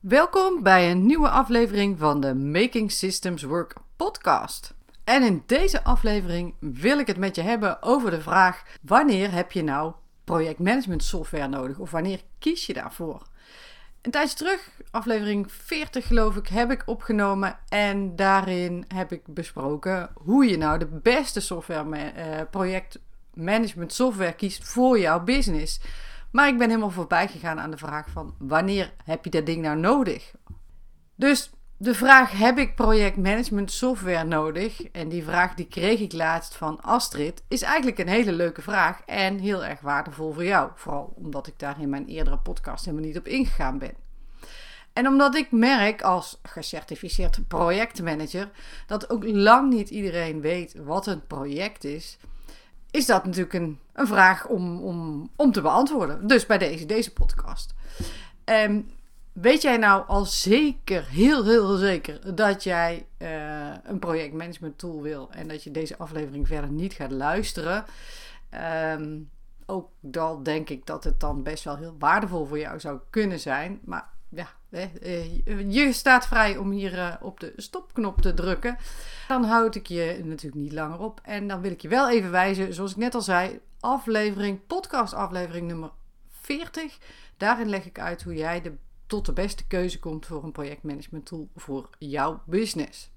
Welkom bij een nieuwe aflevering van de Making Systems Work podcast. En in deze aflevering wil ik het met je hebben over de vraag: wanneer heb je nou projectmanagement software nodig of wanneer kies je daarvoor? Een tijdje terug, aflevering 40 geloof ik, heb ik opgenomen en daarin heb ik besproken hoe je nou de beste software, uh, projectmanagement software kiest voor jouw business. Maar ik ben helemaal voorbij gegaan aan de vraag van wanneer heb je dat ding nou nodig? Dus de vraag heb ik projectmanagement software nodig? En die vraag die kreeg ik laatst van Astrid is eigenlijk een hele leuke vraag en heel erg waardevol voor jou. Vooral omdat ik daar in mijn eerdere podcast helemaal niet op ingegaan ben. En omdat ik merk als gecertificeerd projectmanager dat ook lang niet iedereen weet wat een project is, is dat natuurlijk een, vraag om, om, om te beantwoorden. Dus bij deze, deze podcast. Um, weet jij nou al zeker, heel, heel zeker, dat jij uh, een projectmanagement tool wil en dat je deze aflevering verder niet gaat luisteren? Um, ook dan denk ik dat het dan best wel heel waardevol voor jou zou kunnen zijn. Maar ja, eh, je staat vrij om hier eh, op de stopknop te drukken. Dan houd ik je natuurlijk niet langer op. En dan wil ik je wel even wijzen, zoals ik net al zei, aflevering, podcast aflevering nummer 40. Daarin leg ik uit hoe jij de, tot de beste keuze komt voor een projectmanagement tool voor jouw business.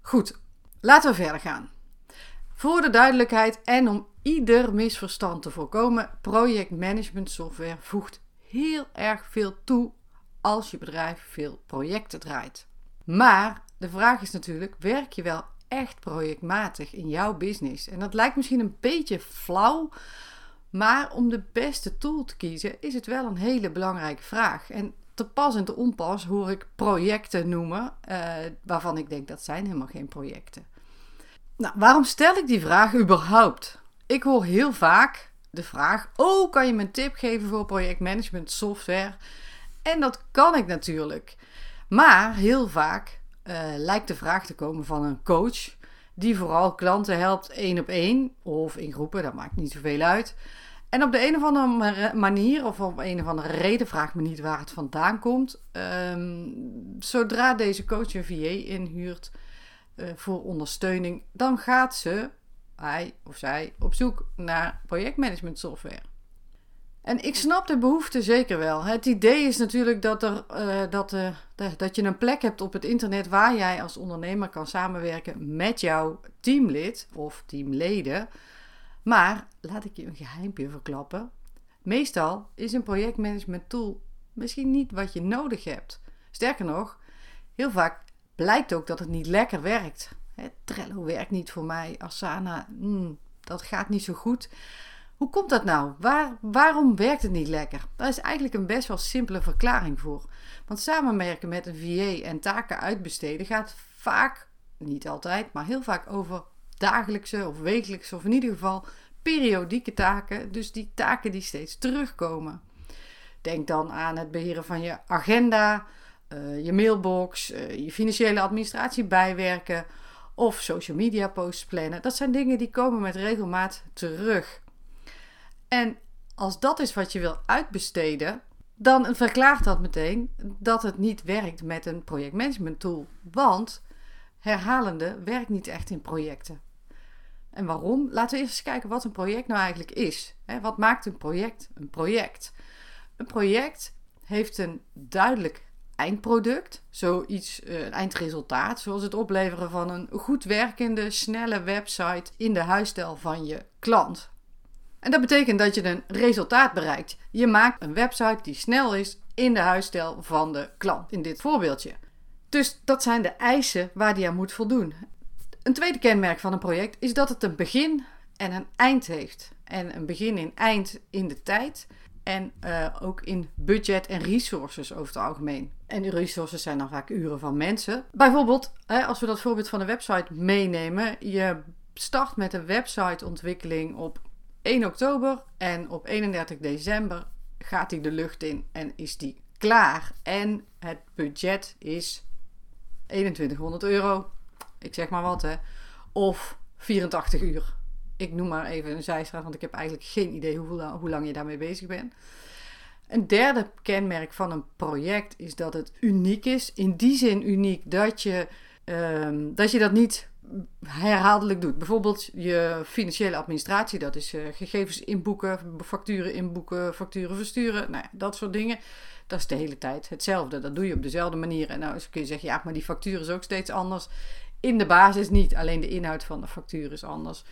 Goed, laten we verder gaan. Voor de duidelijkheid en om ieder misverstand te voorkomen, projectmanagement software voegt heel erg veel toe als je bedrijf veel projecten draait. Maar de vraag is natuurlijk: werk je wel echt projectmatig in jouw business? En dat lijkt misschien een beetje flauw, maar om de beste tool te kiezen is het wel een hele belangrijke vraag. En te pas en te onpas hoor ik projecten noemen, uh, waarvan ik denk dat zijn helemaal geen projecten. Nou, waarom stel ik die vraag überhaupt? Ik hoor heel vaak de vraag: Oh, kan je me een tip geven voor projectmanagement software? En dat kan ik natuurlijk. Maar heel vaak uh, lijkt de vraag te komen van een coach die vooral klanten helpt één op één of in groepen, dat maakt niet zoveel uit. En op de een of andere manier, of op een of andere reden, vraag me niet waar het vandaan komt. Um, zodra deze coach een VA inhuurt uh, voor ondersteuning, dan gaat ze, hij of zij, op zoek naar projectmanagement software. En ik snap de behoefte zeker wel. Het idee is natuurlijk dat, er, uh, dat, uh, dat je een plek hebt op het internet waar jij als ondernemer kan samenwerken met jouw teamlid of teamleden. Maar laat ik je een geheimpje verklappen. Meestal is een projectmanagement tool misschien niet wat je nodig hebt. Sterker nog, heel vaak blijkt ook dat het niet lekker werkt. Trello werkt niet voor mij. Asana, mm, dat gaat niet zo goed. Hoe komt dat nou? Waar, waarom werkt het niet lekker? Daar is eigenlijk een best wel simpele verklaring voor. Want samenwerken met een VA en taken uitbesteden gaat vaak, niet altijd, maar heel vaak over dagelijkse of wekelijkse of in ieder geval periodieke taken. Dus die taken die steeds terugkomen. Denk dan aan het beheren van je agenda, uh, je mailbox, uh, je financiële administratie bijwerken of social media posts plannen. Dat zijn dingen die komen met regelmaat terug. En als dat is wat je wil uitbesteden, dan verklaart dat meteen dat het niet werkt met een projectmanagement tool. Want herhalende werkt niet echt in projecten. En waarom? Laten we eerst eens kijken wat een project nou eigenlijk is. Wat maakt een project een project? Een project heeft een duidelijk eindproduct, zoiets, eh, een eindresultaat, zoals het opleveren van een goed werkende, snelle website in de huisstijl van je klant. En dat betekent dat je een resultaat bereikt. Je maakt een website die snel is in de huisstijl van de klant, in dit voorbeeldje. Dus dat zijn de eisen waar die aan moet voldoen. Een tweede kenmerk van een project is dat het een begin en een eind heeft. En een begin en eind in de tijd en uh, ook in budget en resources over het algemeen. En die resources zijn dan vaak uren van mensen. Bijvoorbeeld, als we dat voorbeeld van een website meenemen, je start met een websiteontwikkeling op 1 oktober en op 31 december gaat hij de lucht in en is die klaar. En het budget is 2100 euro. Ik zeg maar wat hè. Of 84 uur. Ik noem maar even een zijstraat, want ik heb eigenlijk geen idee hoe, hoe lang je daarmee bezig bent. Een derde kenmerk van een project is dat het uniek is. In die zin uniek dat je, ehm, dat, je dat niet herhaaldelijk doet. Bijvoorbeeld je financiële administratie, dat is uh, gegevens inboeken, facturen inboeken, facturen versturen, nou ja, dat soort dingen. Dat is de hele tijd hetzelfde. Dat doe je op dezelfde manier. En nou kun je zeggen, ja, maar die factuur is ook steeds anders. In de basis niet, alleen de inhoud van de factuur is anders.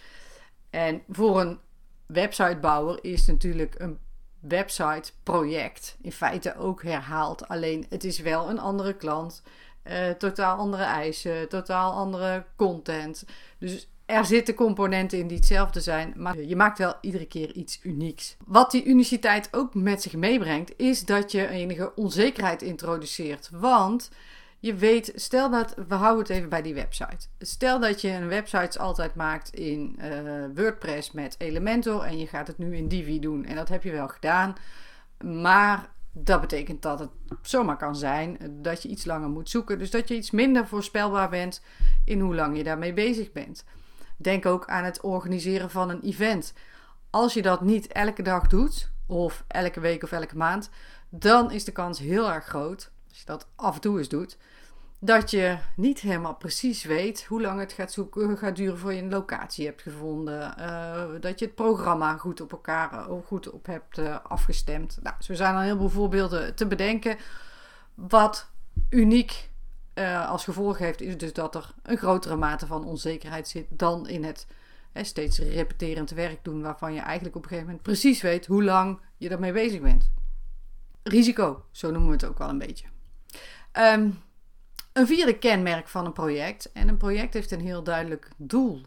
En voor een websitebouwer is natuurlijk een website-project in feite ook herhaald. Alleen het is wel een andere klant, uh, totaal andere eisen, totaal andere content. Dus er zitten componenten in die hetzelfde zijn, maar je maakt wel iedere keer iets unieks. Wat die uniciteit ook met zich meebrengt, is dat je enige onzekerheid introduceert. Want je weet, stel dat, we houden het even bij die website. Stel dat je een website altijd maakt in uh, WordPress met Elementor en je gaat het nu in Divi doen. En dat heb je wel gedaan, maar dat betekent dat het zomaar kan zijn dat je iets langer moet zoeken. Dus dat je iets minder voorspelbaar bent in hoe lang je daarmee bezig bent. Denk ook aan het organiseren van een event. Als je dat niet elke dag doet, of elke week of elke maand, dan is de kans heel erg groot, als je dat af en toe eens doet, dat je niet helemaal precies weet hoe lang het gaat, zoeken, gaat duren voor je een locatie hebt gevonden. Uh, dat je het programma goed op elkaar uh, goed op hebt uh, afgestemd. Nou, zo zijn er heel veel voorbeelden te bedenken. Wat uniek als gevolg heeft, is dus dat er een grotere mate van onzekerheid zit dan in het steeds repeterend werk doen, waarvan je eigenlijk op een gegeven moment precies weet hoe lang je ermee bezig bent. Risico, zo noemen we het ook wel een beetje. Um, een vierde kenmerk van een project. En een project heeft een heel duidelijk doel.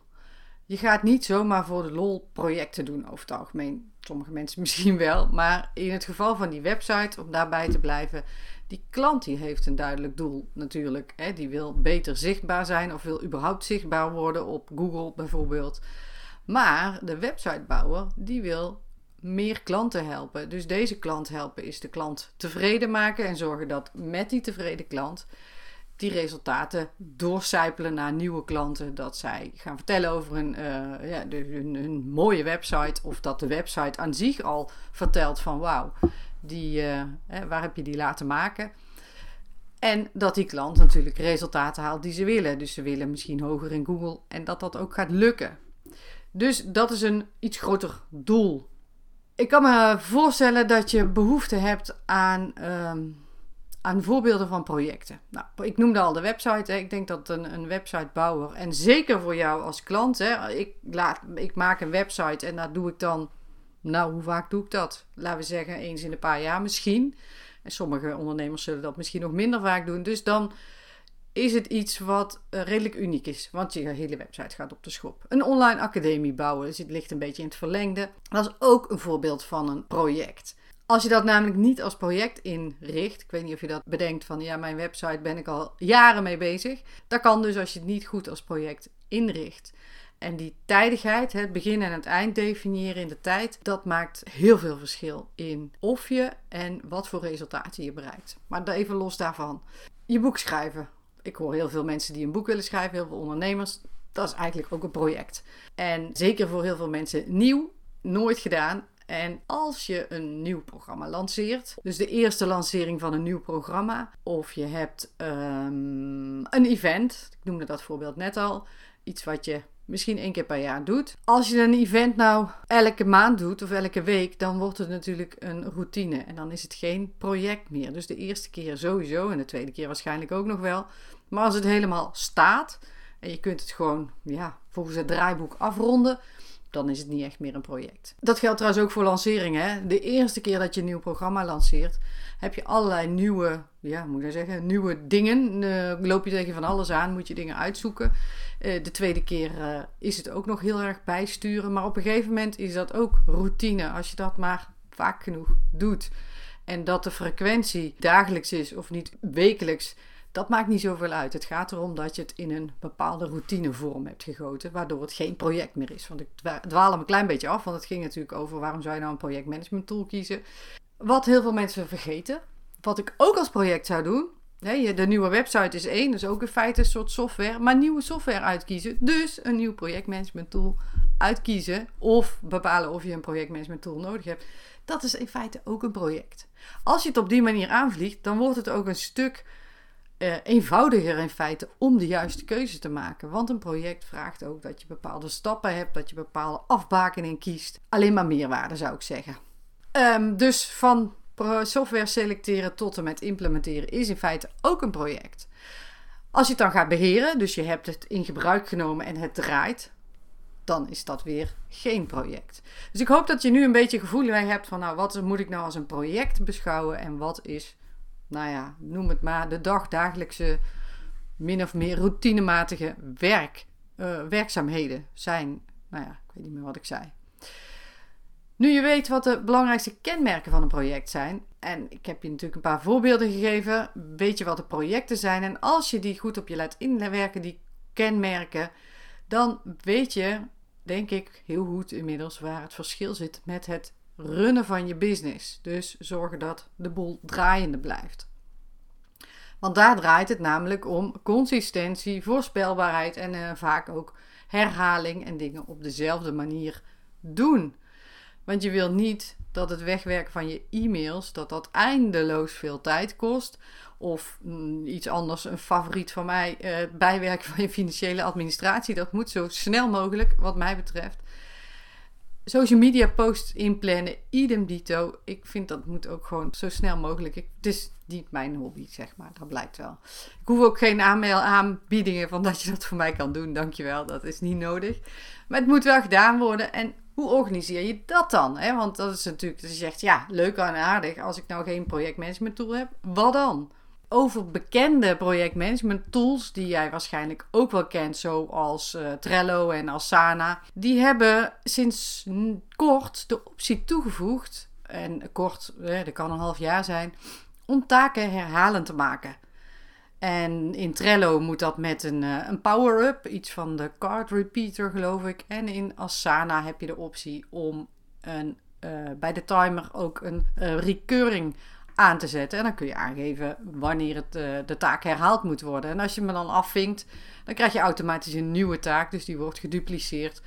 Je gaat niet zomaar voor de lol projecten doen over het algemeen. Sommige mensen misschien wel. Maar in het geval van die website, om daarbij te blijven, die klant die heeft een duidelijk doel natuurlijk. Hè. Die wil beter zichtbaar zijn of wil überhaupt zichtbaar worden op Google bijvoorbeeld. Maar de websitebouwer die wil meer klanten helpen. Dus deze klant helpen is de klant tevreden maken en zorgen dat met die tevreden klant die resultaten doorcijpelen naar nieuwe klanten. Dat zij gaan vertellen over hun, uh, ja, hun, mooie website. Of dat de website aan zich al vertelt van wauw, die, uh, waar heb je die laten maken? En dat die klant natuurlijk resultaten haalt die ze willen. Dus ze willen misschien hoger in Google en dat dat ook gaat lukken. Dus dat is een iets groter doel. Ik kan me voorstellen dat je behoefte hebt aan. Ehm, aan voorbeelden van projecten. Nou, ik noemde al de website. Hè. Ik denk dat een, een websitebouwer, en zeker voor jou als klant, hè, ik, laat, ik maak een website en dat doe ik dan, nou, hoe vaak doe ik dat? Laten we zeggen, eens in een paar jaar misschien. En sommige ondernemers zullen dat misschien nog minder vaak doen. Dus dan is het iets wat uh, redelijk uniek is, want je hele website gaat op de schop. Een online academie bouwen, dus het ligt een beetje in het verlengde. Dat is ook een voorbeeld van een project. Als je dat namelijk niet als project inricht, ik weet niet of je dat bedenkt van ja, mijn website ben ik al jaren mee bezig. Dat kan dus als je het niet goed als project inricht. En die tijdigheid, het begin en het eind definiëren in de tijd, dat maakt heel veel verschil in of je en wat voor resultaten je bereikt. Maar even los daarvan. Je boek schrijven. Ik hoor heel veel mensen die een boek willen schrijven, heel veel ondernemers. Dat is eigenlijk ook een project. En zeker voor heel veel mensen nieuw, nooit gedaan. En als je een nieuw programma lanceert, dus de eerste lancering van een nieuw programma, of je hebt um, een event, ik noemde dat voorbeeld net al, iets wat je misschien één keer per jaar doet. Als je een event nou elke maand doet of elke week, dan wordt het natuurlijk een routine en dan is het geen project meer. Dus de eerste keer sowieso en de tweede keer waarschijnlijk ook nog wel. Maar als het helemaal staat en je kunt het gewoon ja, volgens het draaiboek afronden, dan is het niet echt meer een project. Dat geldt trouwens ook voor lanceringen. De eerste keer dat je een nieuw programma lanceert, heb je allerlei nieuwe, ja, moet ik zeggen, nieuwe dingen. Uh, loop je tegen van alles aan, moet je dingen uitzoeken. Uh, de tweede keer uh, is het ook nog heel erg bijsturen. Maar op een gegeven moment is dat ook routine. Als je dat maar vaak genoeg doet. En dat de frequentie dagelijks is of niet wekelijks dat maakt niet zoveel uit. Het gaat erom dat je het in een bepaalde routinevorm hebt gegoten, waardoor het geen project meer is. Want ik dwaal hem een klein beetje af, want het ging natuurlijk over waarom zou je nou een projectmanagement tool kiezen. Wat heel veel mensen vergeten, wat ik ook als project zou doen. de nieuwe website is één, dus ook in feite een soort software. Maar nieuwe software uitkiezen. Dus een nieuw projectmanagement tool uitkiezen. Of bepalen of je een projectmanagement tool nodig hebt. Dat is in feite ook een project. Als je het op die manier aanvliegt, dan wordt het ook een stuk uh, eenvoudiger in feite om de juiste keuze te maken. Want een project vraagt ook dat je bepaalde stappen hebt, dat je bepaalde afbakening kiest. Alleen maar meerwaarde zou ik zeggen. Um, dus van software selecteren tot en met implementeren is in feite ook een project. Als je het dan gaat beheren, dus je hebt het in gebruik genomen en het draait, dan is dat weer geen project. Dus ik hoop dat je nu een beetje gevoel hebt van, nou, wat moet ik nou als een project beschouwen en wat is, nou ja, noem het maar, de dagdagelijkse, min of meer routinematige werk, uh, werkzaamheden zijn. Nou ja, ik weet niet meer wat ik zei. Nu je weet wat de belangrijkste kenmerken van een project zijn, en ik heb je natuurlijk een paar voorbeelden gegeven, weet je wat de projecten zijn. En als je die goed op je laat inwerken, die kenmerken, dan weet je, denk ik, heel goed inmiddels waar het verschil zit met het runnen van je business. Dus zorgen dat de boel draaiende blijft. Want daar draait het namelijk om consistentie, voorspelbaarheid en uh, vaak ook herhaling en dingen op dezelfde manier doen. Want je wil niet dat het wegwerken van je e-mails dat dat eindeloos veel tijd kost. Of mm, iets anders, een favoriet van mij, uh, bijwerken van je financiële administratie. Dat moet zo snel mogelijk, wat mij betreft. Social media posts inplannen, idem dito. Ik vind dat moet ook gewoon zo snel mogelijk. Ik, het is niet mijn hobby, zeg maar. Dat blijkt wel. Ik hoef ook geen aanmail aanbiedingen van dat je dat voor mij kan doen. Dankjewel, dat is niet nodig. Maar het moet wel gedaan worden. En hoe organiseer je dat dan? Want dat is natuurlijk, dat je zegt, ja, leuk en aardig. Als ik nou geen projectmanagement tool heb, wat dan? Over bekende projectmanagement tools, die jij waarschijnlijk ook wel kent, zoals uh, Trello en Asana, die hebben sinds kort de optie toegevoegd, en kort, dat kan een half jaar zijn, om taken herhalend te maken. En in Trello moet dat met een, uh, een power-up, iets van de card repeater geloof ik. En in Asana heb je de optie om een, uh, bij de timer ook een recurring aan te zetten. En dan kun je aangeven wanneer het, de taak herhaald moet worden. En als je me dan afvinkt, dan krijg je automatisch een nieuwe taak. Dus die wordt gedupliceerd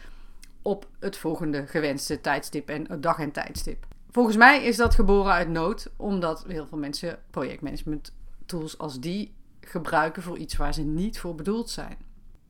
op het volgende gewenste tijdstip en dag en tijdstip. Volgens mij is dat geboren uit nood, omdat heel veel mensen projectmanagement tools als die gebruiken voor iets waar ze niet voor bedoeld zijn.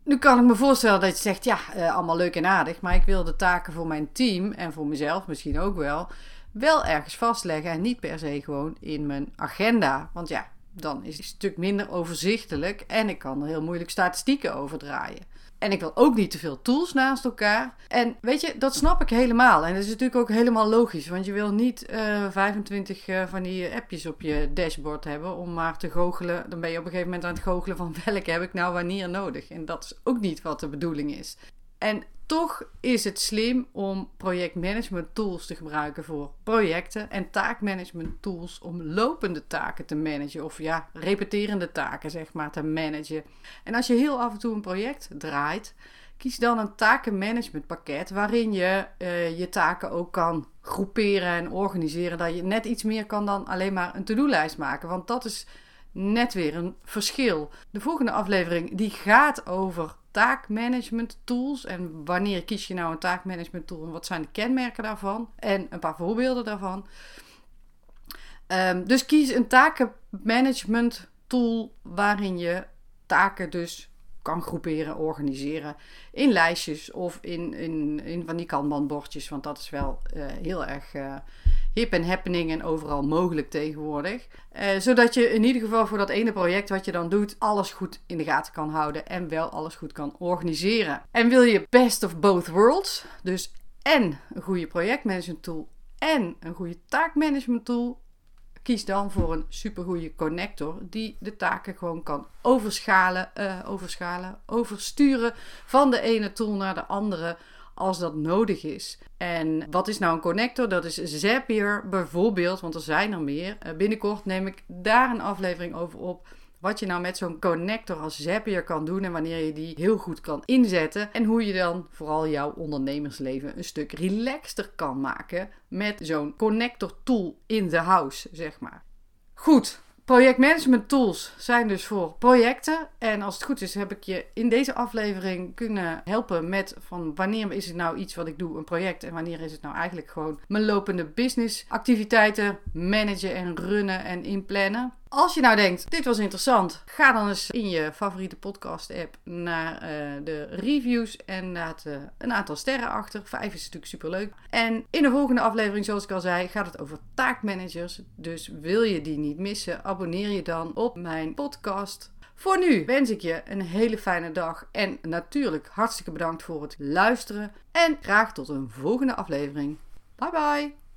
Nu kan ik me voorstellen dat je zegt, ja, uh, allemaal leuk en aardig, maar ik wil de taken voor mijn team en voor mezelf misschien ook wel, wel ergens vastleggen en niet per se gewoon in mijn agenda. Want ja, dan is het stuk minder overzichtelijk en ik kan er heel moeilijk statistieken over draaien. En ik wil ook niet te veel tools naast elkaar. En weet je, dat snap ik helemaal. En dat is natuurlijk ook helemaal logisch. Want je wil niet uh, eh, 25 uh, eh, van die appjes op je dashboard hebben om maar te goochelen. Dan ben je op een gegeven moment aan het goochelen van welke heb ik nou wanneer nodig. En dat is ook niet wat de bedoeling is. En toch is het slim om projectmanagement tools te gebruiken voor projecten en taakmanagement tools om lopende taken te managen of ja, repeterende taken zeg maar te managen. En als je heel af en toe een project draait, kies dan een takenmanagementpakket waarin je uh, je taken ook kan groeperen en organiseren. Dat je net iets meer kan dan alleen maar een to-do-lijst maken, want dat is net weer een verschil. De volgende aflevering die gaat over taakmanagement tools. En wanneer kies je nou een taakmanagement tool en wat zijn de kenmerken daarvan? En een paar voorbeelden daarvan. Um, dus kies een takenmanagement tool waarin je taken dus kan groeperen, organiseren in lijstjes of in, in, in van die kanbanbordjes. Want dat is wel uh, heel erg uh, hip en happening en overal mogelijk tegenwoordig. Uh, zodat je in ieder geval voor dat ene project wat je dan doet, alles goed in de gaten kan houden en wel alles goed kan organiseren. En wil je best of both worlds, dus en een goede projectmanagement tool en een goede taakmanagement tool, kies dan voor een supergoeie connector die de taken gewoon kan overschalen, uh, overschalen, oversturen van de ene tool naar de andere als dat nodig is. En wat is nou een connector? Dat is Zapier bijvoorbeeld, want er zijn er meer. Uh, binnenkort neem ik daar een aflevering over op. Wat je nou met zo'n connector als Zapier kan doen en wanneer je die heel goed kan inzetten. En hoe je dan vooral jouw ondernemersleven een stuk relaxter kan maken met zo'n connector tool in the house, zeg maar. Goed, Projectmanagement tools zijn dus voor projecten. En als het goed is, heb ik je in deze aflevering kunnen helpen met van wanneer is het nou iets wat ik doe, een project, en wanneer is het nou eigenlijk gewoon mijn lopende business activiteiten managen en runnen en inplannen. Als je nou denkt, dit was interessant, ga dan eens in je favoriete podcast app naar uh, de reviews en laat uh, een aantal sterren achter. Vijf is natuurlijk super leuk. En in de volgende aflevering, zoals ik al zei, gaat het over taakmanagers. Dus wil je die niet missen, abonneer je dan op mijn podcast. Voor nu wens ik je een hele fijne dag en natuurlijk hartstikke bedankt voor het luisteren. En graag tot een volgende aflevering. Bye bye!